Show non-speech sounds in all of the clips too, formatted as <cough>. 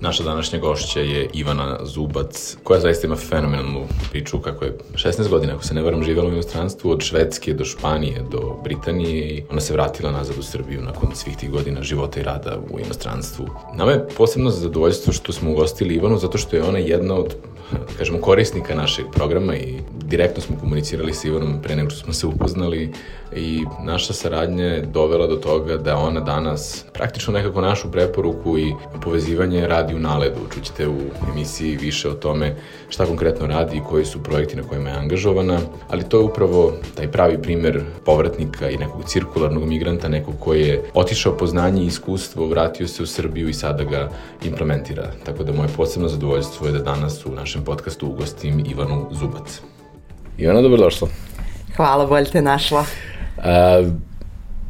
Naša današnja gošća je Ivana Zubac, koja zaista ima fenomenalnu priču kako je 16 godina, ako se ne varam, živela u inostranstvu, od Švedske do Španije do Britanije i ona se vratila nazad u Srbiju nakon svih tih godina života i rada u inostranstvu. Nama je posebno zadovoljstvo što smo ugostili Ivanu, zato što je ona jedna od kažemo, korisnika našeg programa i direktno smo komunicirali sa Ivanom pre nego što smo se upoznali i naša saradnja je dovela do toga da ona danas praktično nekako našu preporuku i povezivanje radi u naledu. Čućete u emisiji više o tome šta konkretno radi i koji su projekti na kojima je angažovana, ali to je upravo taj pravi primer povratnika i nekog cirkularnog migranta, nekog koji je otišao po znanje i iskustvo, vratio se u Srbiju i sada ga implementira. Tako da moje posebno zadovoljstvo je da danas u našem podcastu ugostim Ivanu Zubac. Ivana, dobrodošla. Hvala, bolje te našla. A,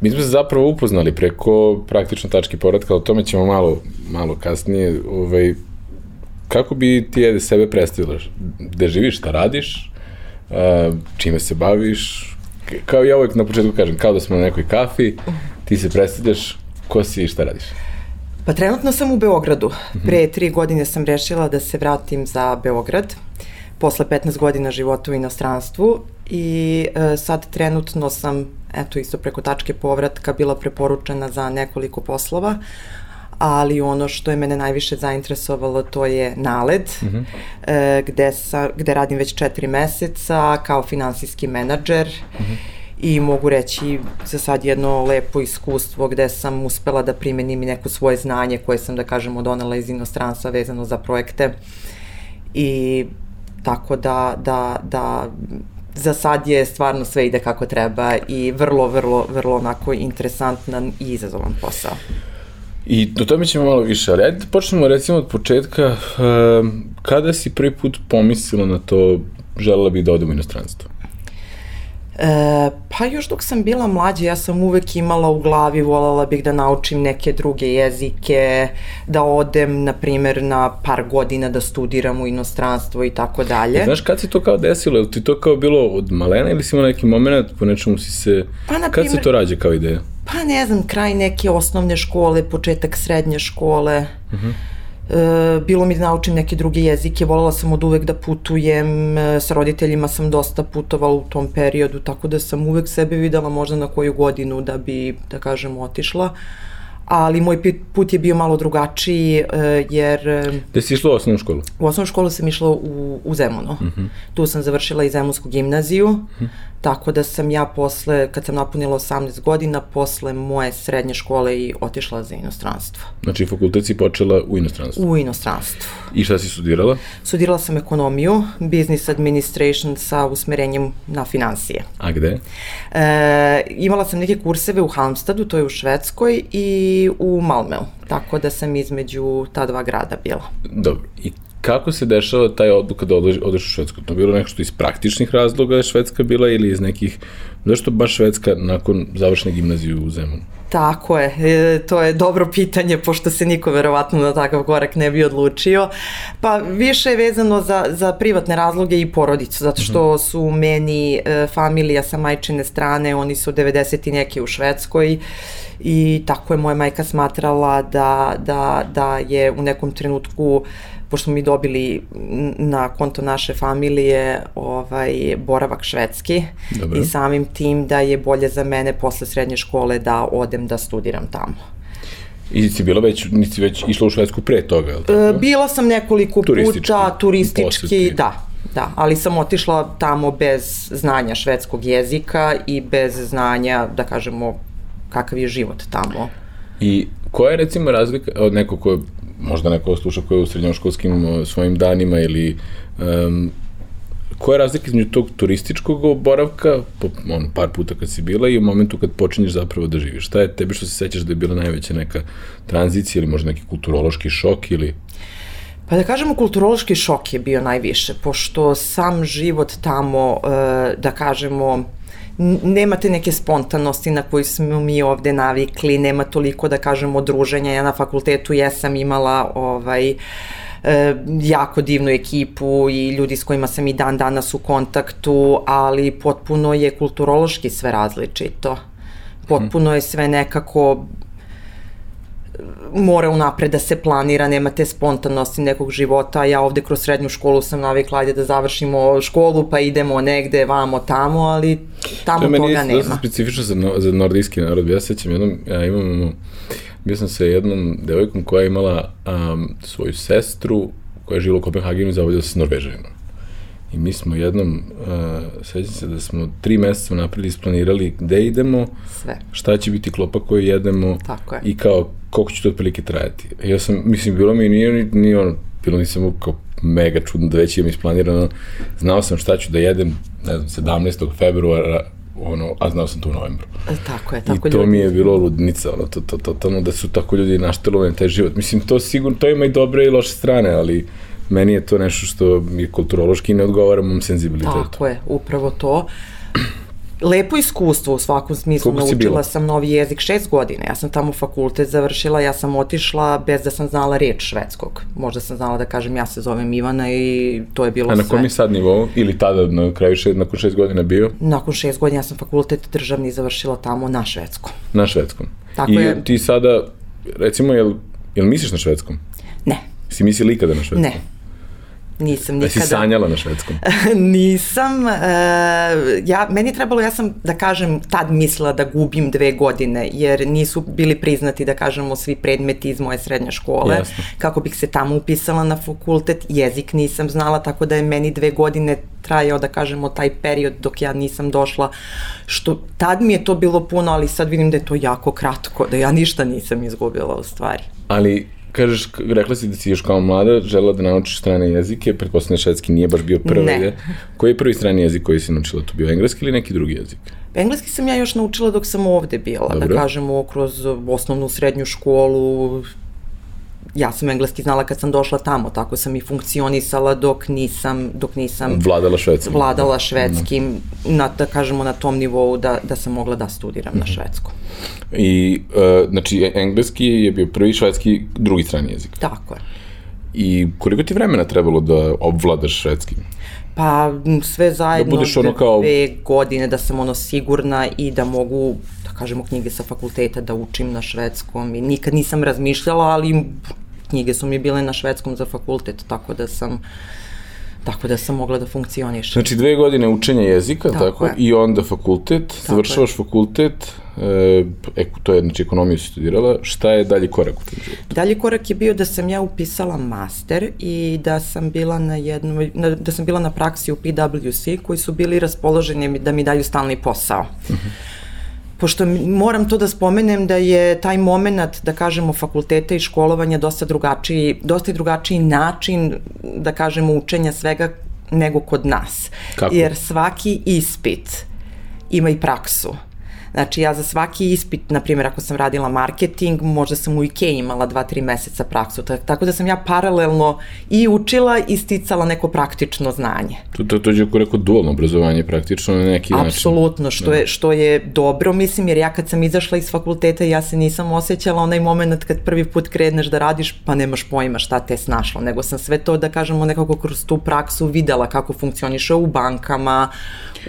mi smo se zapravo upoznali preko praktično tačke povratka, o tome ćemo malo, malo kasnije. Ovaj, kako bi ti jede sebe predstavila? Gde živiš, šta radiš, a, čime se baviš? Kao ja uvek na početku kažem, kao da smo na nekoj kafi, ti se predstavljaš, ko si i šta radiš? Pa trenutno sam u Beogradu. Pre tri godine sam rešila da se vratim za Beograd posle 15 godina života u inostranstvu i e, sad trenutno sam, eto isto preko tačke povratka, bila preporučena za nekoliko poslova, ali ono što je mene najviše zainteresovalo to je NALED, mm -hmm. e, gde, sa, gde radim već četiri meseca kao finansijski menadžer mm -hmm. I mogu reći za sad jedno lepo iskustvo gde sam uspela da primenim i neko svoje znanje koje sam da kažemo donela iz inostranstva vezano za projekte i tako da, da, da za sad je stvarno sve ide kako treba i vrlo, vrlo, vrlo onako interesantan i izazovan posao. I do tome ćemo malo više, ali ajde da počnemo recimo od početka. Uh, kada si prvi put pomislila na to želela bih da odem u inostranstvo? E, pa još dok sam bila mlađa, ja sam uvek imala u glavi, voljela bih da naučim neke druge jezike, da odem, na primer, na par godina da studiram u inostranstvo i tako dalje. Znaš, kad si to kao desilo? Ili ti to kao bilo od malena ili si imala neki moment, po nečemu si se... Pa, na primer, kad se to rađe kao ideja? Pa ne znam, kraj neke osnovne škole, početak srednje škole. Uh mhm. -huh E, bilo mi da naučim neke druge jezike, volela sam od uvek da putujem, e, sa roditeljima sam dosta putovala u tom periodu, tako da sam uvek sebe videla možda na koju godinu da bi, da kažem, otišla. Ali moj put je bio malo drugačiji, e, jer... Gde si išla u osnovnu školu? U osnovnu školu sam išla u, u Zemunu. Uh mhm. -huh. Tu sam završila i Zemunsku gimnaziju. Uh mhm. -huh Tako da sam ja posle, kad sam napunila 18 godina, posle moje srednje škole i otišla za inostranstvo. Znači fakultet si počela u inostranstvu? U inostranstvu. I šta si studirala? Studirala sam ekonomiju, business administration sa usmerenjem na financije. A gde? E, imala sam neke kurseve u Halmstadu, to je u Švedskoj, i u Malmeu. Tako da sam između ta dva grada bila. Dobro. I kako se dešava taj odluka da odeš, u Švedsku? To bilo nešto iz praktičnih razloga je Švedska bila ili iz nekih, zašto baš Švedska nakon završne gimnazije u Zemunu? Tako je, e, to je dobro pitanje, pošto se niko verovatno na takav korak ne bi odlučio. Pa više je vezano za, za privatne razloge i porodicu, zato što mhm. su meni e, familija sa majčine strane, oni su 90 i neke u Švedskoj i tako je moja majka smatrala da, da, da je u nekom trenutku pošto mi dobili na konto naše familije ovaj, boravak švedski Dobre. i samim tim da je bolje za mene posle srednje škole da odem da studiram tamo. I si bila već, nisi već išla u Švedsku pre toga, je li tako? E, bila sam nekoliko turistički, puta, turistički, posjeti. da, da, ali sam otišla tamo bez znanja švedskog jezika i bez znanja, da kažemo, kakav je život tamo. I koja je recimo razlika od nekog ko možda neko sluša ko je u srednjoškolskim svojim danima ili um, koja je razlika između tog turističkog boravka, po, on, par puta kad si bila i u momentu kad počinješ zapravo da živiš? Šta je tebi što se sećaš da je bila najveća neka tranzicija ili možda neki kulturološki šok ili... Pa da kažemo, kulturološki šok je bio najviše, pošto sam život tamo, e, da kažemo, nemate neke spontanosti na koju smo mi ovde navikli, nema toliko da kažemo druženja, ja na fakultetu jesam imala ovaj, e, jako divnu ekipu i ljudi s kojima sam i dan danas u kontaktu, ali potpuno je kulturološki sve različito. Potpuno je sve nekako mora unapred da se planira, nema te spontanosti nekog života. Ja ovde kroz srednju školu sam navikla ajde da završimo školu pa idemo negde, vamo, tamo, ali tamo to toga nema. To je meni specifično za, no, za nordijski narod. Ja sećam jednom, ja imam, bio sam sa jednom devojkom koja je imala um, svoju sestru koja je žila u Kopenhagenu i zavodio se s Norvežanom. I mi smo jednom, uh, sećam se da smo tri meseca napred isplanirali gde idemo, Sve. šta će biti klopa koju jedemo Tako je. i kao koliko će to otprilike trajati. Ja sam, mislim, bilo mi nije ni, ni ono, bilo nisam kao mega čudno da već imam isplanirano, znao sam šta ću da jedem, ne znam, 17. februara, ono, a znao sam to u novembru. E, tako je, tako I to ljudi. mi je bilo ludnica, ono, to, to, to, to, da su tako ljudi naštelovani taj život. Mislim, to sigurno, to ima i dobre i loše strane, ali meni je to nešto što mi kulturološki ne odgovara mom senzibilitetu. Tako je, upravo to. Lepo iskustvo u svakom smislu, Koliko naučila sam novi jezik šest godina, ja sam tamo fakultet završila, ja sam otišla bez da sam znala reč švedskog. Možda sam znala da kažem ja se zovem Ivana i to je bilo sve. A na kom je sad nivou? Ili tada na kraju šest, nakon šest godina bio? Nakon šest godina ja sam fakultet državni završila tamo na švedskom. Na švedskom. Tako I je. ti sada, recimo, jel, jel misliš na švedskom? Ne. Si mislila ikada na švedskom? Ne. Nisam nikada. Da si sanjala na švedskom? <laughs> Nisam. Uh, ja, meni je trebalo, ja sam, da kažem, tad mislila da gubim dve godine, jer nisu bili priznati, da kažemo, svi predmeti iz moje srednje škole. Jasno. Kako bih se tamo upisala na fakultet, jezik nisam znala, tako da je meni dve godine trajao, da kažemo, taj period dok ja nisam došla, što tad mi je to bilo puno, ali sad vidim da je to jako kratko, da ja ništa nisam izgubila u stvari. Ali kažeš, rekla si da si još kao mlada žela da naučiš strane jezike, pretpostavljam da švedski nije baš bio prvi. Ne. Koji je prvi strani jezik koji si naučila? To bio engleski ili neki drugi jezik? Engleski sam ja još naučila dok sam ovde bila, Dobro. da kažemo, kroz osnovnu srednju školu, ja sam engleski znala kad sam došla tamo, tako sam i funkcionisala dok nisam, dok nisam Vladala švedskim. vladala švedskim, na, da kažemo na tom nivou da, da sam mogla da studiram Mhm. na švedskom. I, uh, znači, engleski je bio prvi, švedski drugi strani jezik. Tako je. I koliko ti vremena trebalo da obvladaš švedski? Pa sve zajedno Da budeš ono kao- dve godine da sam ono sigurna i da mogu da kažemo knjige sa fakulteta da učim na švedskom i nikad nisam razmišljala, ali knjige su mi bile na švedskom za fakultet, tako da sam tako da sam mogla da funkcionišem. Znači, dve godine učenja jezika, tako, Tako je. i onda fakultet, završavaš fakultet, e, to je, znači, ekonomiju si studirala, šta je dalji korak u tom životu? Dalji korak je bio da sam ja upisala master i da sam bila na jednoj, na, da sam bila na praksi u PwC koji su bili raspoloženi da mi daju stalni posao. Pošto moram to da spomenem da je taj moment, da kažemo, fakulteta i školovanja dosta drugačiji, dosta drugačiji način, da kažemo, učenja svega nego kod nas. Kako? Jer svaki ispit ima i praksu. Znači ja za svaki ispit, na primjer ako sam radila marketing, možda sam u IKEA imala dva, tri meseca praksu, Ta- tako da sam ja paralelno i učila i sticala neko praktično znanje. To, to, to je ako rekao dualno obrazovanje praktično na neki način. Apsolutno, što je, što je dobro, mislim, jer ja kad sam izašla iz fakulteta, ja se nisam osjećala onaj moment kad prvi put kreneš da radiš, pa nemaš pojma šta te snašlo, nego sam sve to, da kažemo, nekako kroz tu praksu videla kako funkcioniše u bankama,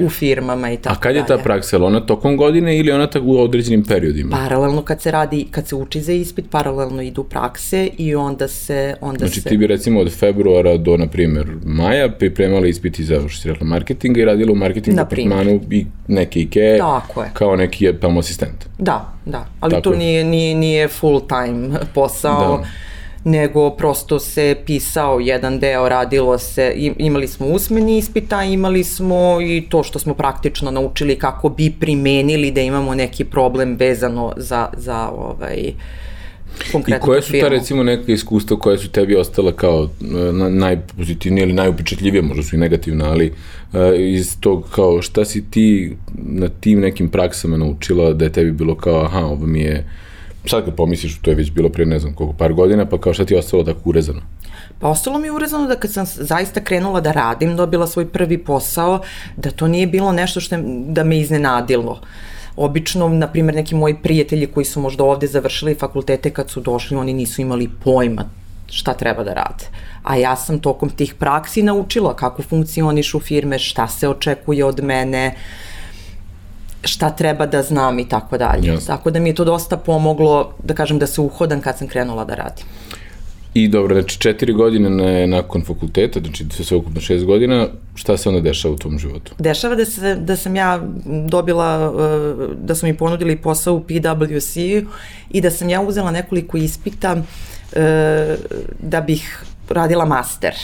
u firmama i tako A kad je ta dalje. praksa? Je ona tokom godine ili ona tako u određenim periodima? Paralelno kad se radi, kad se uči za ispit, paralelno idu prakse i onda se, onda Znači se... ti bi recimo od februara do, na primjer, maja pripremala ispiti za, što si rekla, marketinga i radila u marketing Na departmanu i neke IKEA Tako je. kao neki tamo asistent. Da, da, ali Tako to je. nije, nije, nije full time posao, Da. Nego prosto se pisao jedan deo, radilo se, im- imali smo usmeni ispita, imali smo i to što smo praktično naučili kako bi primenili da imamo neki problem vezano za, za ovaj, I konkretno koje tu su ta recimo neka iskustva koja su tebi ostala kao e, na, najpozitivnije ili najupečetljivije, možda su i negativna, ali uh, iz tog kao šta si ti na tim nekim praksama naučila da je tebi bilo kao aha, ovo mi je sad kad pomisliš, to je već bilo pre ne znam koliko par godina, pa kao šta ti je ostalo tako urezano? Pa ostalo mi je urezano da kad sam zaista krenula da radim, dobila svoj prvi posao, da to nije bilo nešto što je, da me iznenadilo. Obično, na primjer, neki moji prijatelji koji su možda ovde završili fakultete kad su došli, oni nisu imali pojma šta treba da rade. A ja sam tokom tih praksi naučila kako funkcionišu firme, šta se očekuje od mene, šta treba da znam i tako dalje. Jasno. Tako da mi je to dosta pomoglo, da kažem, da se uhodam kad sam krenula da radim. I dobro, znači četiri godine na, nakon fakulteta, znači sve ukupno šest godina, šta se onda dešava u tom životu? Dešava da, se, da sam ja dobila, uh, da su mi ponudili posao u PwC i da sam ja uzela nekoliko ispita uh, da bih radila master.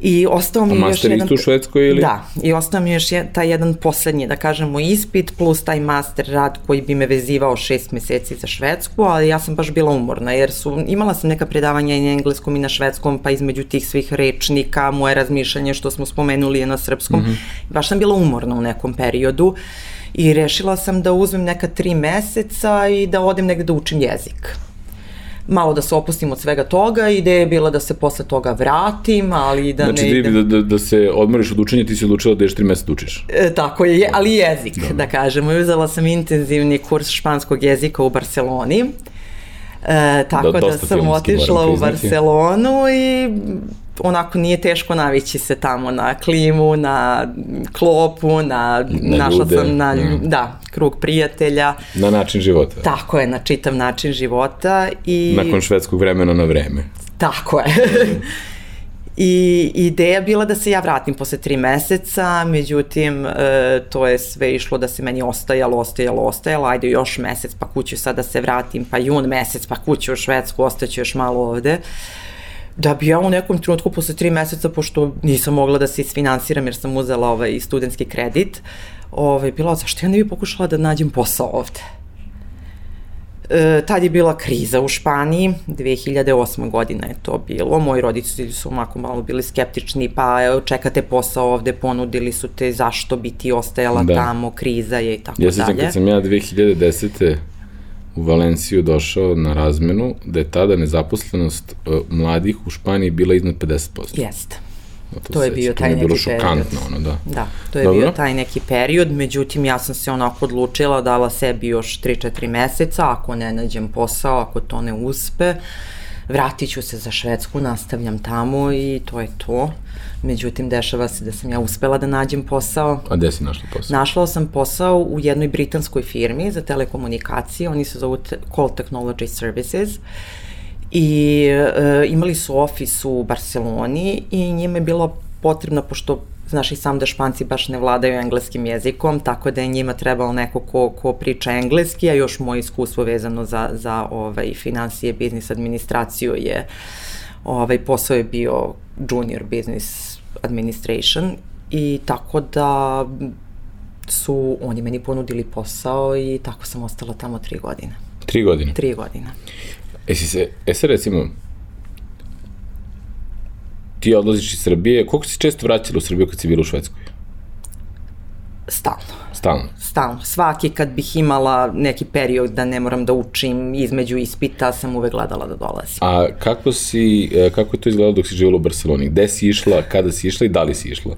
I ostao mi je još master jedan... isto u Švedskoj ili? Da, i ostao mi je još je, taj jedan poslednji, da kažemo, ispit, plus taj master rad koji bi me vezivao šest meseci za Švedsku, ali ja sam baš bila umorna, jer su, imala sam neka predavanja i na engleskom i na švedskom, pa između tih svih rečnika, moje razmišljanje što smo spomenuli je na srpskom, mm -hmm. baš sam bila umorna u nekom periodu i rešila sam da uzmem neka tri meseca i da odem negde da učim jezik malo da se opustim od svega toga, ideja je bila da se posle toga vratim, ali da znači, ne idem... idem... da, da, da se odmoriš od učenja, ti si odlučila da ješ tri meseca da učiš. E, tako je, ali jezik, da, da kažemo. Uzela sam intenzivni kurs španskog jezika u Barceloni. E, tako da, da sam otišla u Barcelonu i onako nije teško navići se tamo na klimu, na klopu, na, Na našla ljude, sam na, ja. da, krug prijatelja. Na način života. Tako je, na čitav način života i... Nakon švedskog vremena na vreme. Tako je. I ideja bila da se ja vratim posle tri meseca, međutim, e, to je sve išlo da se meni ostajalo, ostajalo, ostajalo, ajde još mesec, pa kuću sad da se vratim, pa jun mesec, pa kuću u Švedsku, ostaću još malo ovde. Da bi ja u nekom trenutku posle tri meseca, pošto nisam mogla da se isfinansiram jer sam uzela ovaj studentski kredit, ovaj, bila, zašto ja ne bi pokušala da nađem posao ovde? E, tad je bila kriza u Španiji, 2008. godina je to bilo, moji roditelji su onako malo bili skeptični, pa čekate posao ovde, ponudili su te zašto bi ti ostajala Da. tamo, kriza je i tako Ja se dalje. kad sam ja 2010. u Valenciju došao na razmenu, da je tada nezaposlenost uh, mladih u Španiji bila iznad 50%. Jeste. Ja To je bio to taj je bilo neki šokantno, ono, da. Da, to je Dobro. bio taj neki period, međutim ja sam se onako odlučila, dala sebi još 3-4 meseca, ako ne nađem posao, ako to ne uspe, vratit ću se za Švedsku, nastavljam tamo i to je to. Međutim, dešava se da sam ja uspela da nađem posao. A gde si našla posao? Našla sam posao u jednoj britanskoj firmi za telekomunikacije, oni se zovu Call Technology Services i e, imali su ofis u Barceloni i njima je bilo potrebno, pošto znaš i sam da španci baš ne vladaju engleskim jezikom, tako da je njima trebalo neko ko, ko priča engleski, a još moje iskustvo vezano za, za ovaj, financije, biznis administraciju je, ovaj, posao je bio junior business administration i tako da su oni meni ponudili posao i tako sam ostala tamo tri godine. Tri godine. Tri godine. E, si se, e sad recimo, ti odlaziš iz Srbije, koliko si često vraćala u Srbiju kad si bila u Švedskoj? Stalno. Stalno. Stalno. Svaki kad bih imala neki period da ne moram da učim između ispita, sam uvek gledala da dolazim. A kako si, e, kako je to izgledalo dok si živjela u Barceloni? Gde si išla, kada si išla i da li si išla?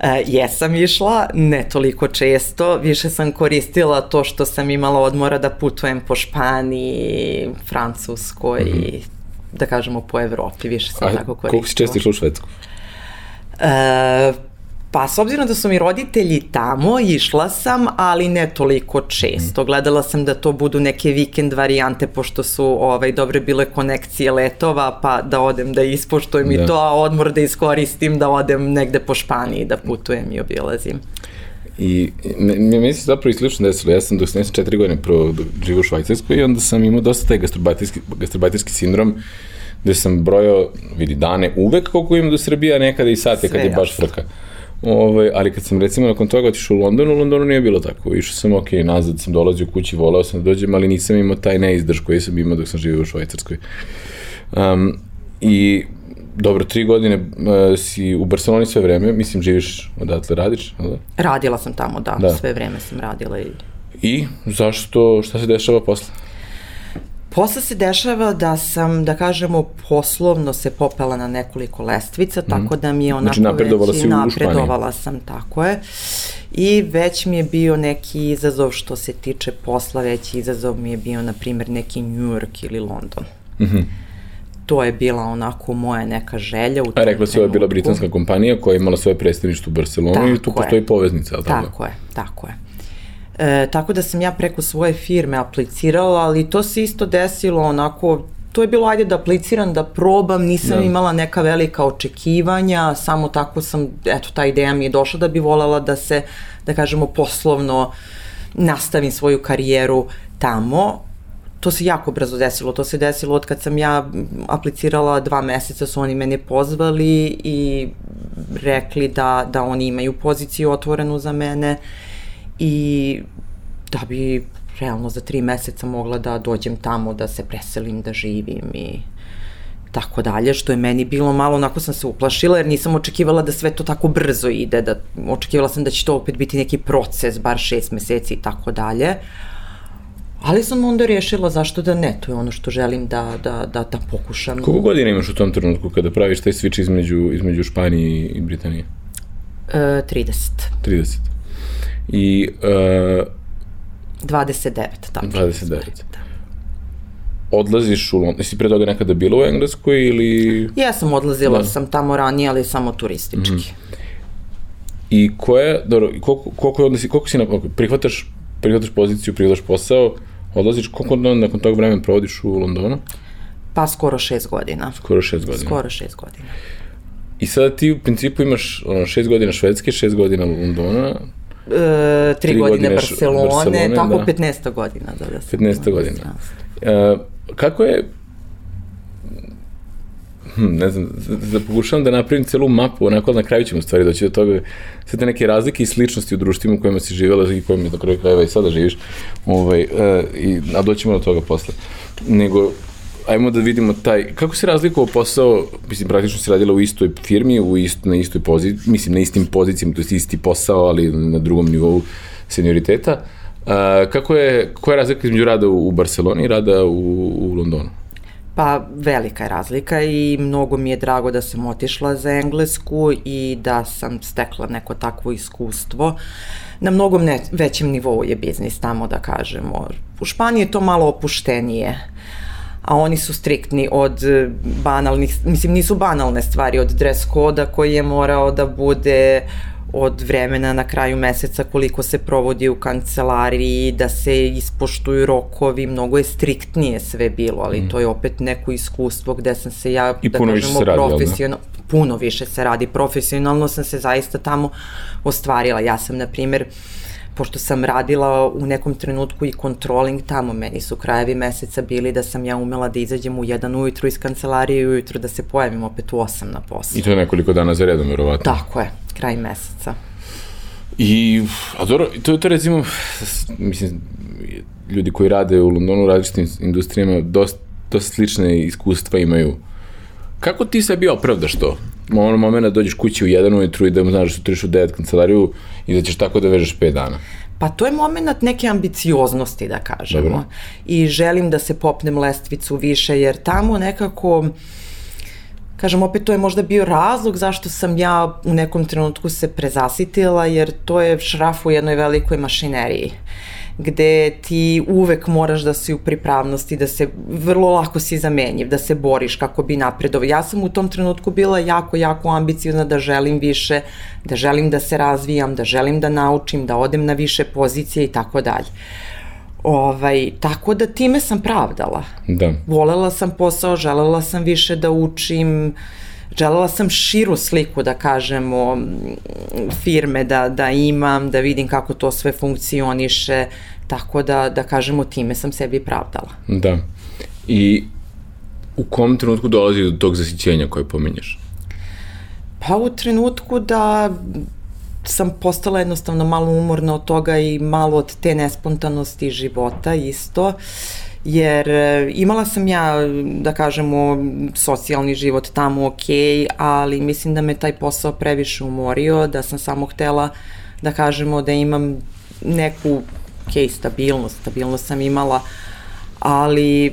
E, jesam išla, ne toliko često, više sam koristila to što sam imala odmora da putujem po Španiji, Francuskoj mm -hmm. i da kažemo po Evropi, više sam A tako koristila. koliko si često išla u Švedsku? E, pa s obzirom da su mi roditelji tamo, išla sam, ali ne toliko često. Gledala sam da to budu neke vikend varijante, pošto su ovaj, dobre bile konekcije letova, pa da odem da ispoštujem Da. i to, a odmor da iskoristim da odem negde po Španiji, da putujem i obilazim. I me- meni se zapravo i slično desilo. Ja sam dok sam četiri godine prvo živio u Švajcarskoj i onda sam imao dosta taj gastrobajterski, gastrobajterski sindrom gde sam brojao, vidi, dane uvek koliko imam do Srbije, a nekada i sate kad je baš frka. Ove, ali kad sam recimo nakon toga otišao u London, u Londonu nije bilo tako. Išao sam, ok, nazad sam dolazio kući, voleo sam da dođem, ali nisam imao taj neizdrž koji sam imao dok sam živio u Švajcarskoj. Um, I dobro, tri godine uh, si u Barceloni sve vreme, mislim, živiš odatle, radiš, da? Radila sam tamo, da, Da. sve vreme sam radila i I zašto, šta se dešava posle? Posle se dešava da sam, da kažemo, poslovno se popela na nekoliko lestvica, tako da mi je onako Znači, napredovala već Španiji. napredovala sam, tako je. I već mi je bio neki izazov što se tiče posla, veći izazov mi je bio, na primjer, neki New York ili London. Mhm. To je bila onako moja neka želja. U A rekla si, ovo je bila britanska kompanija koja je imala svoje predstavništvo u Barcelonu tako i tu postoji poveznica, ali tako? Tako je, tako je. E, tako da sam ja preko svoje firme aplicirala, ali to se isto desilo onako to je bilo ajde da apliciram, da probam, nisam da. imala neka velika očekivanja, samo tako sam, eto, ta ideja mi je došla da bi volela da se, da kažemo, poslovno nastavim svoju karijeru tamo. To se jako brzo desilo, to se desilo od kad sam ja aplicirala dva meseca su oni mene pozvali i rekli da, da oni imaju poziciju otvorenu za mene i da bi realno za tri meseca mogla da dođem tamo, da se preselim, da živim i tako dalje, što je meni bilo malo, onako sam se uplašila, jer nisam očekivala da sve to tako brzo ide, da očekivala sam da će to opet biti neki proces, bar šest meseci i tako dalje. Ali sam onda rješila zašto da ne, to je ono što želim da, da, da, da pokušam. Koliko godina imaš u tom trenutku kada praviš taj switch između, između Španije i Britanije? E, 30. 30. I uh, 29, tako. 29. Da. Odlaziš u London, jesi pre toga nekada bila u Engleskoj ili... Ja sam odlazila, da. sam tamo ranije, ali samo turistički. Mm -hmm. I koje, dobro, koliko, koliko, odlasi, koliko si, na, prihvataš, prihvataš poziciju, prihvataš posao, odlaziš, koliko nakon tog vremena provodiš u Londonu? Pa skoro šest godina. Skoro šest godina. Skoro šest godina. I sada ti u principu imaš ono, šest godina Švedske, šest godina Londona, e, tri, tri godine, godine Barcelone, Barcelone tako da. 15 godina. Da, da 15 godina. E, kako je, hm, ne znam, da pokušavam da napravim celu mapu, onako na kraju ćemo stvari doći do toga, sve te neke razlike i sličnosti u društvima u kojima si živjela i kojima je do kraja krajeva i sada živiš, ovaj, uh, i, a doćemo do toga posle. Nego, ajmo da vidimo taj, kako se razlikovao posao, mislim, praktično se radila u istoj firmi, u ist, na istoj poziciji, mislim, na istim pozicijama, to je isti posao, ali na drugom nivou senioriteta. Uh, kako je, koja je razlika između rada u Barceloni i rada u, u Londonu? Pa velika je razlika i mnogo mi je drago da sam otišla za Englesku i da sam stekla neko takvo iskustvo. Na mnogom ne, većem nivou je biznis tamo da kažemo. U Španiji je to malo opuštenije. Uh, a oni su striktni od e, banalnih, mislim nisu banalne stvari, od dress koda koji je morao da bude od vremena na kraju meseca koliko se provodi u kancelariji, da se ispoštuju rokovi, mnogo je striktnije sve bilo, ali mm. to je opet neko iskustvo gde sam se ja, I da kažemo, profesionalno, puno više se radi, profesionalno sam se zaista tamo ostvarila. Ja sam, na primer, uh, pošto sam radila u nekom trenutku i controlling tamo, meni su krajevi meseca bili da sam ja umela da izađem u jedan ujutru iz kancelarije i ujutru da se pojavim opet u osam na posao. I to je nekoliko dana za redom, verovatno. Tako je, kraj meseca. I, a dobro, to je to recimo, mislim, ljudi koji rade u Londonu u različitim industrijama dosta, dosta slične iskustva imaju. Kako ti sebi opravdaš to? Ono momena da dođeš kući u jedan ujutru i da znaš da sutriš u devet kancelariju i da ćeš tako da vežeš 5 dana. Pa to je moment neke ambicioznosti, da kažemo. Dobro. I želim da se popnem lestvicu više, jer tamo nekako kažem, opet to je možda bio razlog zašto sam ja u nekom trenutku se prezasitila, jer to je šraf u jednoj velikoj mašineriji. Uh, gde ti uvek moraš da si u pripravnosti, da se vrlo lako si zamenjiv, da se boriš kako bi napredovao. Ja sam u tom trenutku bila jako, jako ambiciozna da želim više, da želim da se razvijam, da želim da naučim, da odem na više pozicije i tako dalje. Ovaj, tako da time sam pravdala. Da. Volela sam posao, želela sam više da učim, uh, želela sam širu sliku da kažemo firme da, da imam, da vidim kako to sve funkcioniše, tako da, da kažemo time sam sebi pravdala. Da. I u kom trenutku dolazi do tog zasićenja koje pominješ? Pa u trenutku da sam postala jednostavno malo umorna od toga i malo od te nespontanosti života isto. Uh, jer e, imala sam ja, da kažemo, socijalni život tamo ok, ali mislim da me taj posao previše umorio, da sam samo htela da kažemo da imam neku ok, stabilnost, stabilnost sam imala, ali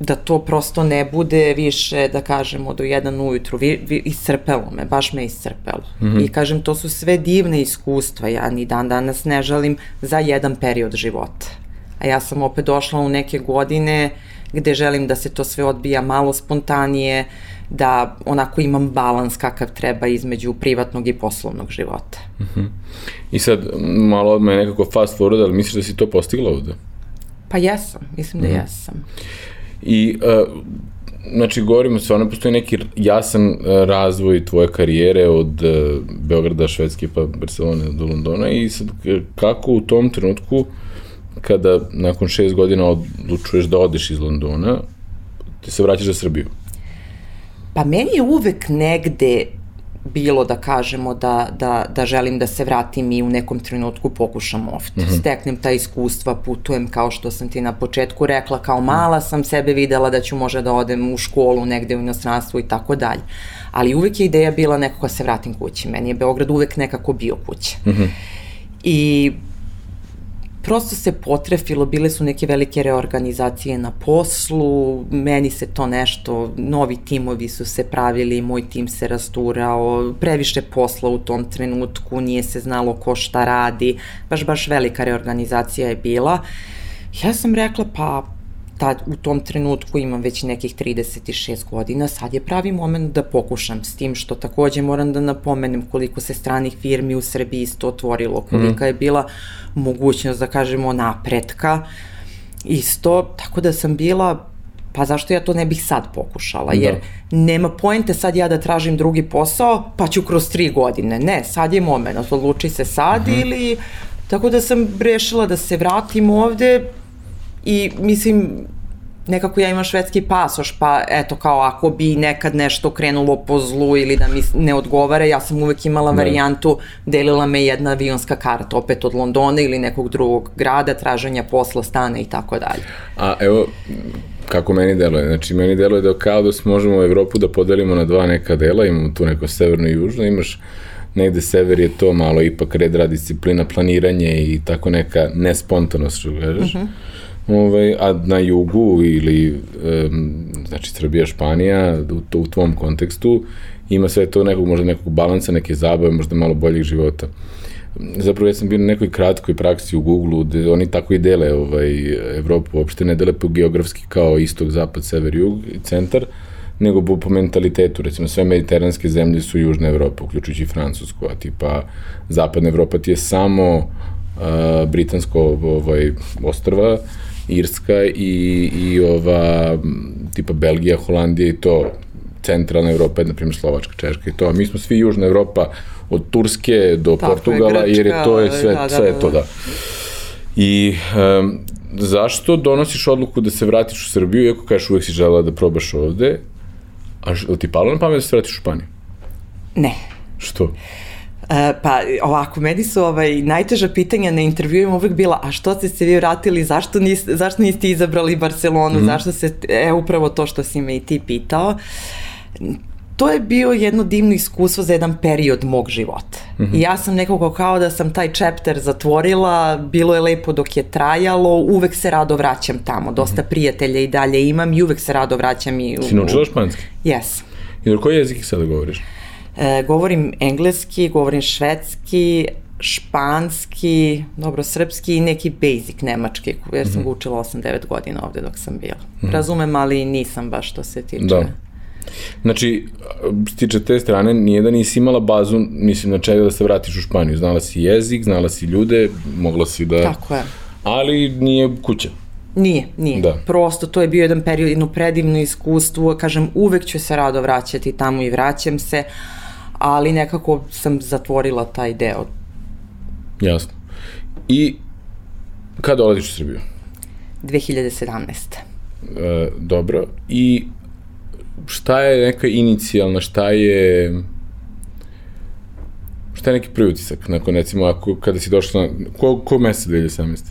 da to prosto ne bude više, da kažemo, do jedan ujutru. Vi, vi, iscrpelo me, baš me iscrpelo. Mm -hmm. I kažem, to su sve divne iskustva. Ja ni dan danas ne žalim za jedan period života a ja sam opet došla u neke godine gde želim da se to sve odbija malo spontanije, da onako imam balans kakav treba između privatnog i poslovnog života. Uh mhm. -huh. I sad, malo odmah je nekako fast forward, ali misliš da si to postigla ovde? Pa jesam, mislim da uh mhm. -huh. jesam. I, uh, znači, govorimo se, ono postoji neki jasan uh, razvoj tvoje karijere od uh, Beograda, Švedske pa Barcelone do Londona i sad kako u tom trenutku kada nakon šest godina odlučuješ da odeš iz Londona, ti se vraćaš za Srbiju? Pa meni je uvek negde bilo da kažemo da, da, da želim da se vratim i u nekom trenutku pokušam ovde. Mm -hmm. Steknem ta iskustva, putujem kao što sam ti na početku rekla, kao mala sam sebe videla da ću možda da odem u školu negde u inostranstvu i tako dalje. Ali uvek je ideja bila nekako da se vratim kući. Meni je Beograd uvek nekako bio kuća. Mm -hmm. I prosto se potrefilo, bile su neke velike reorganizacije na poslu, meni se to nešto, novi timovi su se pravili, moj tim se rasturao, previše posla u tom trenutku, nije se znalo ko šta radi, baš, baš velika reorganizacija je bila. Ja sam rekla, pa tad, u tom trenutku imam već nekih 36 godina, sad je pravi moment da pokušam s tim što takođe moram da napomenem koliko se stranih firmi u Srbiji isto otvorilo, kolika mm. je bila mogućnost da kažemo napretka isto, tako da sam bila pa zašto ja to ne bih sad pokušala, da. jer nema poente sad ja da tražim drugi posao, pa ću kroz tri godine. Ne, sad je moment, odluči se sad uh mhm. -huh. ili... Tako da sam rešila da se vratim ovde, i mislim nekako ja imam švedski pasoš, pa eto kao ako bi nekad nešto krenulo po zlu ili da mi ne odgovara, ja sam uvek imala ne. varijantu, delila me jedna avionska karta, opet od Londona ili nekog drugog grada, traženja posla, stana i tako dalje. A evo, kako meni deluje. Znači, meni deluje da kao da možemo Evropu da podelimo na dva neka dela, imamo tu neko severno i južno, imaš negde sever je to malo ipak red rad disciplina, planiranje i tako neka nespontanost, što kažeš. Uh mhm. -huh ovaj, a na jugu ili um, znači Srbija, Španija u, to, u tvom kontekstu ima sve to nekog možda nekog balansa, neke zabave, možda malo boljih života. Zapravo ja sam bio na nekoj kratkoj praksi u Google-u gde oni tako i dele ovaj, Evropu, uopšte ne dele po geografski kao istok, zapad, sever, jug centar, nego po, po mentalitetu. Recimo sve mediteranske zemlje su južna Evropa, uključujući Francusku, a tipa zapadna Evropa ti je samo uh, britansko ovaj, ostrva, Irska i, i ova tipa Belgija, Holandija i to centralna Evropa, na primjer Slovačka, Češka i to, mi smo svi južna Evropa od Turske do Tako Portugala, je, Grčka, jer je to je sve, da, da, sve da, da. to da. I um, zašto donosiš odluku da se vratiš u Srbiju, iako kažeš uvek si žela da probaš ovde, a ti palo na pamet da se vratiš u Španiju? Ne. Što? E, pa ovako, meni su ovaj, najteža pitanja na intervjuima uvek bila, a što ste se vi vratili, zašto, nis, zašto niste izabrali Barcelonu, mm. zašto se, e, upravo to što si me i ti pitao. To je bio jedno divno iskustvo za jedan period mog života. Mm -hmm. I ja sam nekako kao da sam taj chapter zatvorila, bilo je lepo dok je trajalo, uvek se rado vraćam tamo, dosta mm -hmm. prijatelja i dalje imam i uvek se rado vraćam i... U, si naučila španski? Yes. I na koji jezik sada govoriš? E, govorim engleski, govorim švedski, španski, dobro, srpski i neki basic nemački, jer sam mm -hmm. ga učila 8-9 godina ovde dok sam bila. Mm -hmm. Razumem, ali nisam baš što se tiče. Da. Znači, tiče te strane, nije da nisi imala bazu, mislim, na čega da se vratiš u Španiju. Znala si jezik, znala si ljude, mogla si da... Tako je. Ali nije kuća. Nije, nije. Da. Prosto to je bio jedan period, jedno predivno iskustvo, kažem, uvek ću se rado vraćati tamo i vraćam se, ali nekako sam zatvorila taj deo. Jasno. I kada dolaziš u Srbiju? 2017. E, dobro. I šta je neka inicijalna, šta je šta je neki prvi utisak nakon recimo ako kada si došla ko, ko mesec 2017?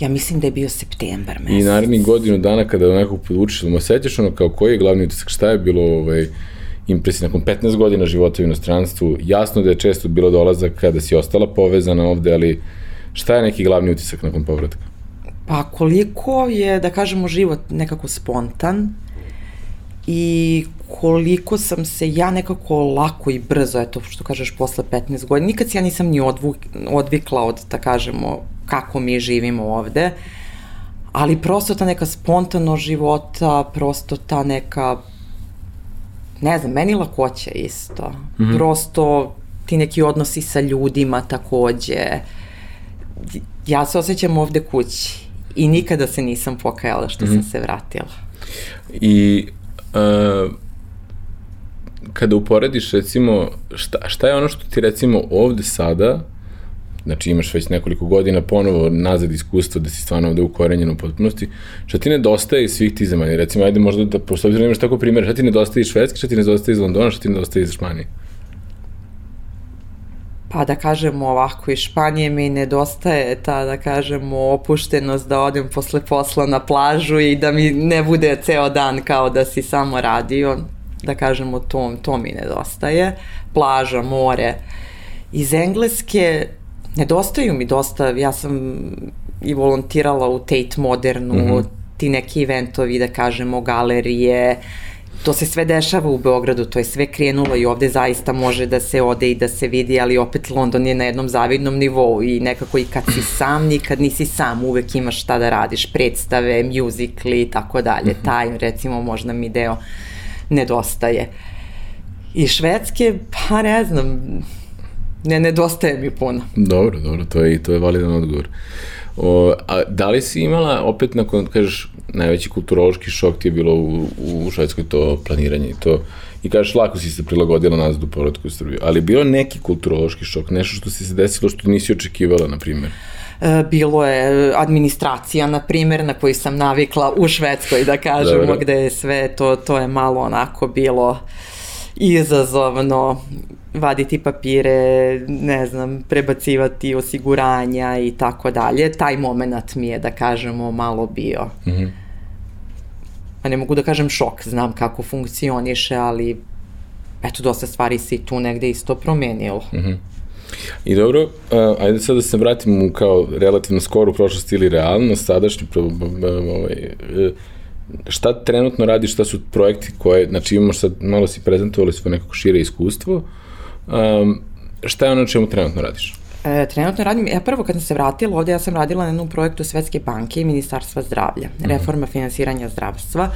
Ja mislim da je bio septembar mesec. I narednih godinu dana kada nekog podučiš, ali sećaš ono kao koji je glavni utisak, šta je bilo ovaj, impresija nakon 15 godina života u inostranstvu, jasno da je često bilo dolazak kada si ostala povezana ovde, ali šta je neki glavni utisak nakon povratka? Pa koliko je, da kažemo, život nekako spontan i koliko sam se ja nekako lako i brzo, eto što kažeš, posle 15 godina, nikad ja nisam ni odvuk, odvikla od, da kažemo, kako mi živimo ovde, ali prosto ta neka spontano života, prosto ta neka, ne znam, meni lakoća isto. Mm -hmm. Prosto ti neki odnosi sa ljudima takođe. Ja se osjećam ovde kući i nikada se nisam pokajala što mm -hmm. sam mhm. se vratila. I uh, kada uporediš recimo šta, šta je ono što ti recimo ovde sada znači imaš već nekoliko godina ponovo nazad iskustva da si stvarno ovde ukorenjen u potpunosti, šta ti nedostaje iz svih tih zemalja? Recimo, ajde možda da, pošto obzirom imaš tako primjer, šta ti nedostaje iz Švedske, šta ti nedostaje iz Londona, šta ti nedostaje iz Španije? pa da kažemo ovako, iz Španije mi nedostaje ta, da kažemo, opuštenost da odem posle posla na plažu i da mi ne bude ceo dan kao da si samo radio, da kažemo, to, to mi nedostaje. Plaža, more. Iz Engleske nedostaju mi dosta, ja sam i volontirala u Tate Modernu, mm -hmm. ti neki eventovi, da kažemo, galerije, to se sve dešava u Beogradu, to je sve krenulo i ovde zaista može da se ode i da se vidi, ali opet London je na jednom zavidnom nivou i nekako i kad si sam, nikad nisi sam, uvek imaš šta da radiš, predstave, mjuzikli i tako dalje. Mhm. Taj, recimo, možda mi deo nedostaje. I Švedske, pa ne znam, ne nedostaje mi puno. Dobro, dobro, to je, to je validan odgovor. O, a da li si imala, opet nakon, kažeš, najveći kulturološki šok ti je bilo u, u Švedskoj to planiranje i to, i kažeš, lako si se prilagodila nazad u povratku u Srbiju, ali bilo neki kulturološki šok, nešto što si se desilo što nisi očekivala, na primjer? E, bilo je administracija, na primjer, na koju sam navikla u Švedskoj, da kažemo, Dobre. gde je sve to, to je malo onako bilo izazovno vaditi papire, ne znam, prebacivati osiguranja i tako dalje. Taj moment mi je, da kažemo, malo bio. Mm -hmm. Pa ne mogu da kažem šok, znam kako funkcioniše, ali eto, dosta stvari se i tu negde isto promenilo. Mm -hmm. I dobro, uh, ajde sad da se vratim u kao relativno skoru prošlost ili realno, sadašnju, ovaj, uh, šta trenutno radiš, šta su projekti koje, znači imamo sad, malo si prezentovali svoje nekako šire iskustvo, um, šta je ono čemu trenutno radiš? E, trenutno radim, ja prvo kad sam se vratila ovde, ja sam radila na jednom projektu Svetske banke i Ministarstva zdravlja, mm -hmm. reforma finansiranja zdravstva,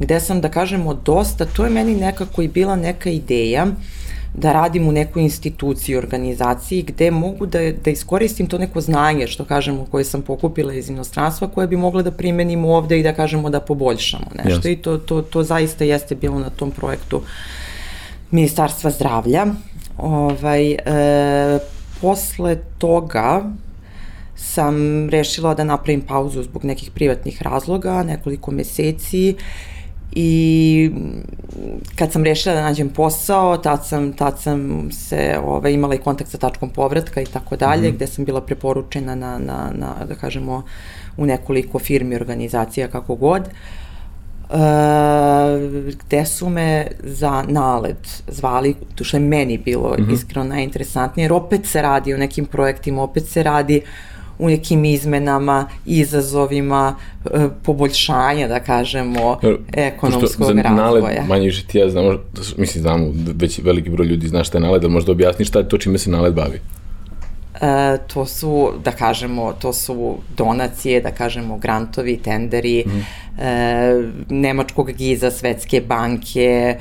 gde sam, da kažemo, dosta, to je meni nekako i bila neka ideja, da radim u nekoj instituciji, organizaciji gde mogu da, da iskoristim to neko znanje, što kažemo, koje sam pokupila iz inostranstva, koje bi mogla da primenim ovde i da kažemo da poboljšamo nešto. Yes. I to, to, to zaista jeste bilo na tom projektu Ministarstva zdravlja. Ovaj, e, posle toga sam rešila da napravim pauzu zbog nekih privatnih razloga, nekoliko meseci i kad sam rešila da nađem posao, tad sam, tad sam se ovaj, imala i kontakt sa tačkom povratka i tako dalje, mm. gde sam bila preporučena na, na, na, da kažemo, u nekoliko firmi, organizacija, kako god. Uh, gde su me za nalet zvali, to što je meni bilo mm -hmm. iskreno najinteresantnije, jer opet se radi o nekim projektima, opet se radi u nekim izmenama, izazovima, e, poboljšanja, da kažemo, ekonomskog Pošto, razvoja. Naled, manje više ti ja znamo, mislim znamo, već veliki broj ljudi zna šta je naled, ali možda objasniš šta je to čime se naled bavi? E, to su, da kažemo, to su donacije, da kažemo, grantovi, tenderi, mm. e, Nemačkog giza, Svetske banke,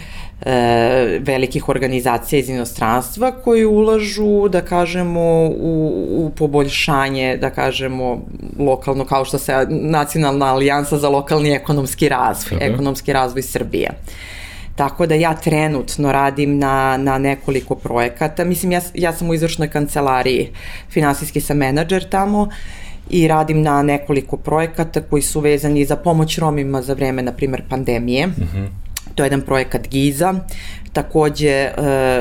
e, velikih organizacija iz inostranstva koji ulažu, da kažemo, u, u poboljšanje, da kažemo, lokalno, kao što se Nacionalna alijansa za lokalni ekonomski razvoj, okay. ekonomski razvoj Srbije. Tako da ja trenutno radim na, na nekoliko projekata. Mislim, ja, ja sam u izvršnoj kancelariji, finansijski sam menadžer tamo i radim na nekoliko projekata koji su vezani za pomoć Romima za vreme, na primer, pandemije. Mm -hmm To je jedan projekat Giza, takođe e,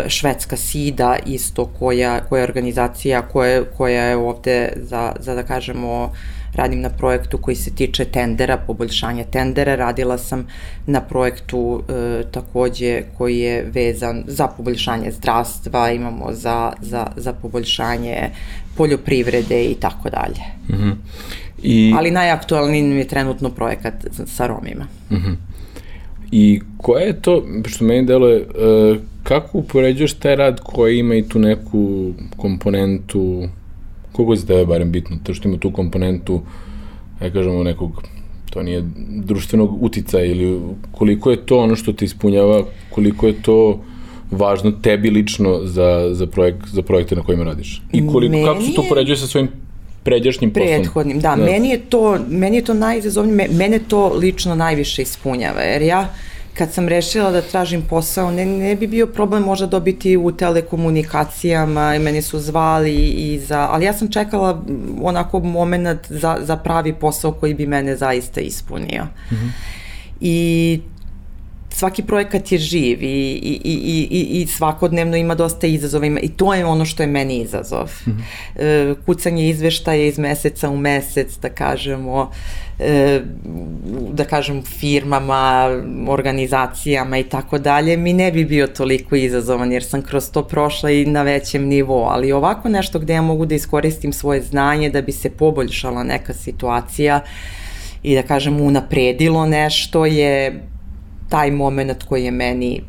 švedska SIDA isto koja, koja je organizacija koja, koja je ovde za, za da kažemo radim na projektu koji se tiče tendera, poboljšanja tendera, radila sam na projektu e, takođe koji je vezan za poboljšanje zdravstva, imamo za, za, za poboljšanje poljoprivrede i tako dalje. -hmm. I... Ali najaktualniji mi je trenutno projekat sa Romima. -hmm. I koja je to, što meni deluje, uh, kako upoređuješ taj rad koji ima i tu neku komponentu, kogo za tebe barem bitno, to što ima tu komponentu, ja kažemo, nekog to nije društvenog uticaja ili koliko je to ono što te ispunjava, koliko je to važno tebi lično za, za, projekt, za projekte na kojima radiš? I koliko, meni kako se to poređuje sa svojim pređašnjim poslom? Prethodnim, da, da. Meni, je to, meni je to najizazovnije, mene to lično najviše ispunjava, jer ja kad sam rešila da tražim posao, ne, ne bi bio problem možda dobiti u telekomunikacijama i meni su zvali i za, ali ja sam čekala onako moment za, za pravi posao koji bi mene zaista ispunio. Mm -hmm. I svaki projekat je živ i, i, i, i, i svakodnevno ima dosta izazova ima, i to je ono što je meni izazov. Mm -hmm. e, kucanje izveštaja iz meseca u mesec, da kažemo, e, da kažem firmama, organizacijama i tako dalje, mi ne bi bio toliko izazovan jer sam kroz to prošla i na većem nivou, ali ovako nešto gde ja mogu da iskoristim svoje znanje da bi se poboljšala neka situacija i da kažem unapredilo nešto je taj moment koji je meni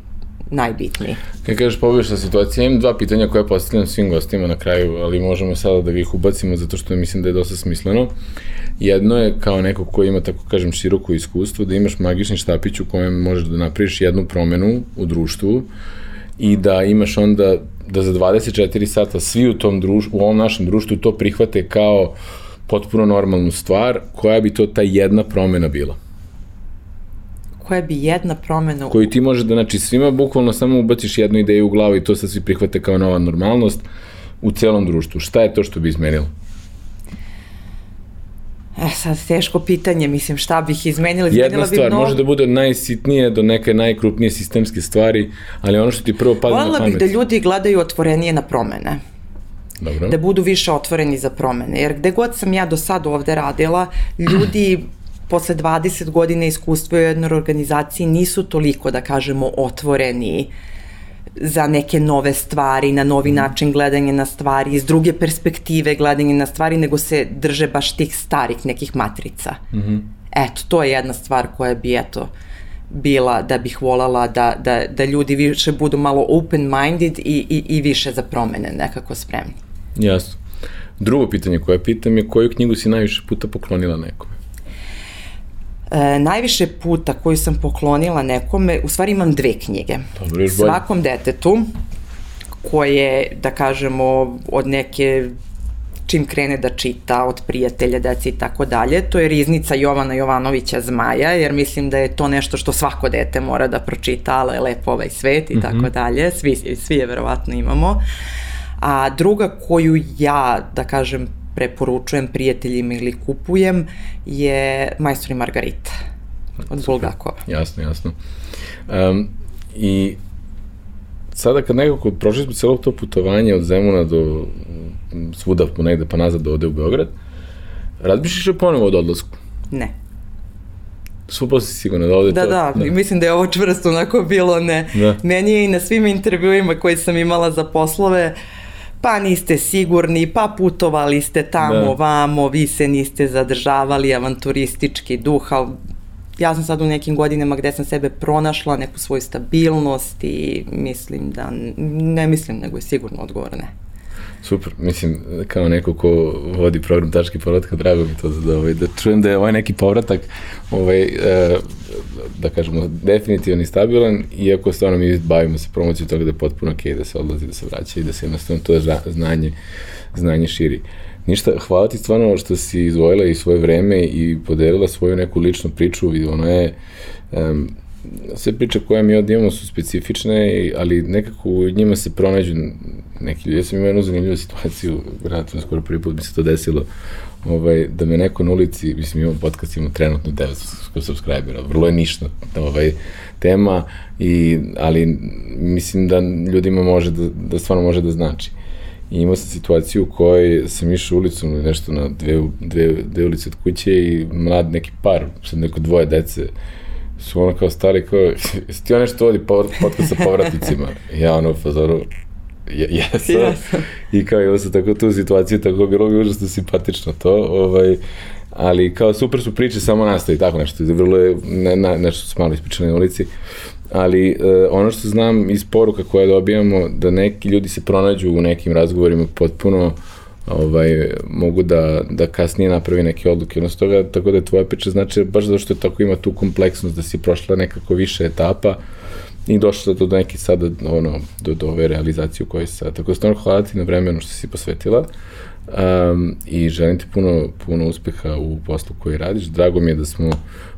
najbitniji. Kad kažeš poboljšana situacija, imam dva pitanja koje postavljam svim gostima na kraju, ali možemo sada da ih ubacimo zato što mislim da je dosta smisleno. Jedno je kao neko ko ima, tako kažem, široko iskustvo, da imaš magični štapić u kojem možeš da napraviš jednu promenu u društvu i da imaš onda da za 24 sata svi u tom društvu, u ovom našem društvu to prihvate kao potpuno normalnu stvar, koja bi to ta jedna promena bila koja bi jedna promena... Koju ti može da, znači, svima bukvalno samo ubaciš jednu ideju u glavu i to sad svi prihvate kao nova normalnost u celom društvu. Šta je to što bi izmenilo? E, sad teško pitanje, mislim, šta bih izmenila? Izmenila Jedna stvar, mnogo... može da bude od najsitnije do neke najkrupnije sistemske stvari, ali ono što ti prvo pada Volala na pamet... bih da ljudi gledaju otvorenije na promene. Dobro. Da budu više otvoreni za promene. Jer gde god sam ja do sad ovde radila, ljudi posle 20 godina iskustva u jednoj organizaciji nisu toliko, da kažemo, otvoreni za neke nove stvari, na novi mhm. način gledanja na stvari, iz druge perspektive gledanja na stvari, nego se drže baš tih starih nekih matrica. Mm -hmm. Eto, to je jedna stvar koja bi, eto, bila da bih volala da, da, da ljudi više budu malo open-minded i, i, i više za promene nekako spremni. Jasno. Drugo pitanje koje pitam je koju knjigu si najviše puta poklonila nekome? E, najviše puta koju sam poklonila nekome, u stvari imam dve knjige. Dobro, Svakom detetu, koje, da kažemo, od neke čim krene da čita od prijatelja, deci i tako dalje. To je riznica Jovana Jovanovića Zmaja, jer mislim da je to nešto što svako dete mora da pročita, ale je lepo ovaj svet i mm -hmm. tako dalje. Svi, svi je verovatno imamo. A druga koju ja, da kažem, preporučujem prijateljima ili kupujem je Majstor i Margarita od Bulgakova. Jasno, jasno. Um, I sada kad nekako prošli smo celo to putovanje od Zemuna do svuda negde pa nazad do ode u Beograd, razmišljaš li ponovo od odlasku? Ne. Svo posle sigurno da ode da, to. Da, da, mislim da je ovo čvrsto onako bilo ne. Da. Meni je i na svim intervjuima koje sam imala za poslove uh, pa niste sigurni, pa putovali ste tamo, da. vamo, vi se niste zadržavali, avanturistički duh, ali ja sam sad u nekim godinama gde sam sebe pronašla, neku svoju stabilnost i mislim da, ne mislim, nego je sigurno odgovor ne. Super, mislim, kao neko ko vodi program Tački povratka, drago mi to da, ovaj, da čujem da je ovaj neki povratak, ovaj, e, da kažemo, definitivno i stabilan, iako stvarno mi bavimo se promocijom toga da je potpuno ok, da se odlazi, da se vraća i da se jednostavno to znanje, znanje širi. Ništa, hvala ti stvarno što si izvojila i svoje vreme i podelila svoju neku ličnu priču i ono je, um, sve priče koje mi ovdje imamo su specifične, ali nekako u njima se pronađu neki ljudi. Ja sam imao jednu zanimljivu situaciju, relativno skoro prvi put bi se to desilo, ovaj, da me neko na ulici, mislim imamo podcast, imamo trenutno 900 subscribera, vrlo je ništa ovaj, tema, i, ali mislim da ljudima može da, da stvarno može da znači. I imao sam situaciju u kojoj sam išao ulicom nešto na dve, dve, dve ulice od kuće i mlad neki par, sad neko dvoje dece, su ono kao stari, kao, jesi ti ono nešto vodi podcast sa povratnicima? ja ono u fazoru, je, jesam. <laughs> Yes. I kao imao sam tako tu situaciju, tako bilo mi užasno simpatično to, ovaj, ali kao super su priče, samo nastavi tako nešto, vrlo je, ne, ne, nešto su malo ispričali na ulici, ali uh, ono što znam iz poruka koje dobijamo, da neki ljudi se pronađu u nekim razgovorima potpuno ovaj, mogu da, da kasnije napravi neke odluke. Odnosno toga, tako da je tvoja priča znači baš zato što je tako ima tu kompleksnost da si prošla nekako više etapa i došla do neke sada, ono, do, do ove realizacije u kojoj se sada. Tako da stvarno hvala ti na vremenu što si posvetila um, i želim ti puno, puno uspeha u poslu koji radiš. Drago mi je da smo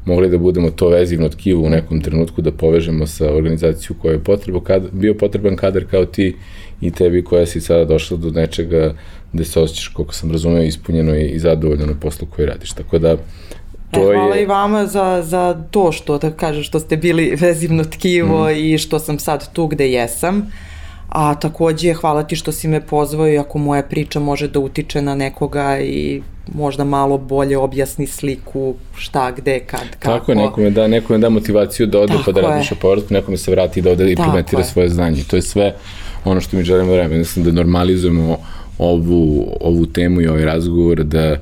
mogli da budemo to vezivno tkivo u nekom trenutku, da povežemo sa organizaciju koja je potreba, kad, bio potreban kadar kao ti i tebi koja si sada došla do nečega gde se osjećaš, koliko sam razumeo, ispunjeno i, i zadovoljno na poslu koji radiš. Tako da, To e, hvala je... i vama za, za to što, da kažem, što ste bili vezivno tkivo mm. i što sam sad tu gde jesam. A takođe hvala ti što si me pozvao i ako moja priča može da utiče na nekoga i možda malo bolje objasni sliku šta, gde, kad, kako. Tako je, nekome da, nekome da motivaciju da ode Tako pa da radiš o povratku, nekome se vrati da ode da implementira svoje znanje. To je sve ono što mi želimo da radimo. Mislim da normalizujemo ovu, ovu temu i ovaj razgovor, da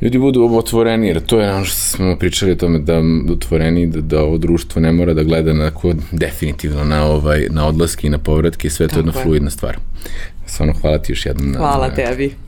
ljudi budu otvoreni, jer to je ono što smo pričali o tome, da otvoreni, da, da ovo društvo ne mora da gleda na, definitivno na, ovaj, na odlaske i na povratke i sve to je jedna fluidna stvar. Stvarno hvala ti još jednom. Hvala na, tebi.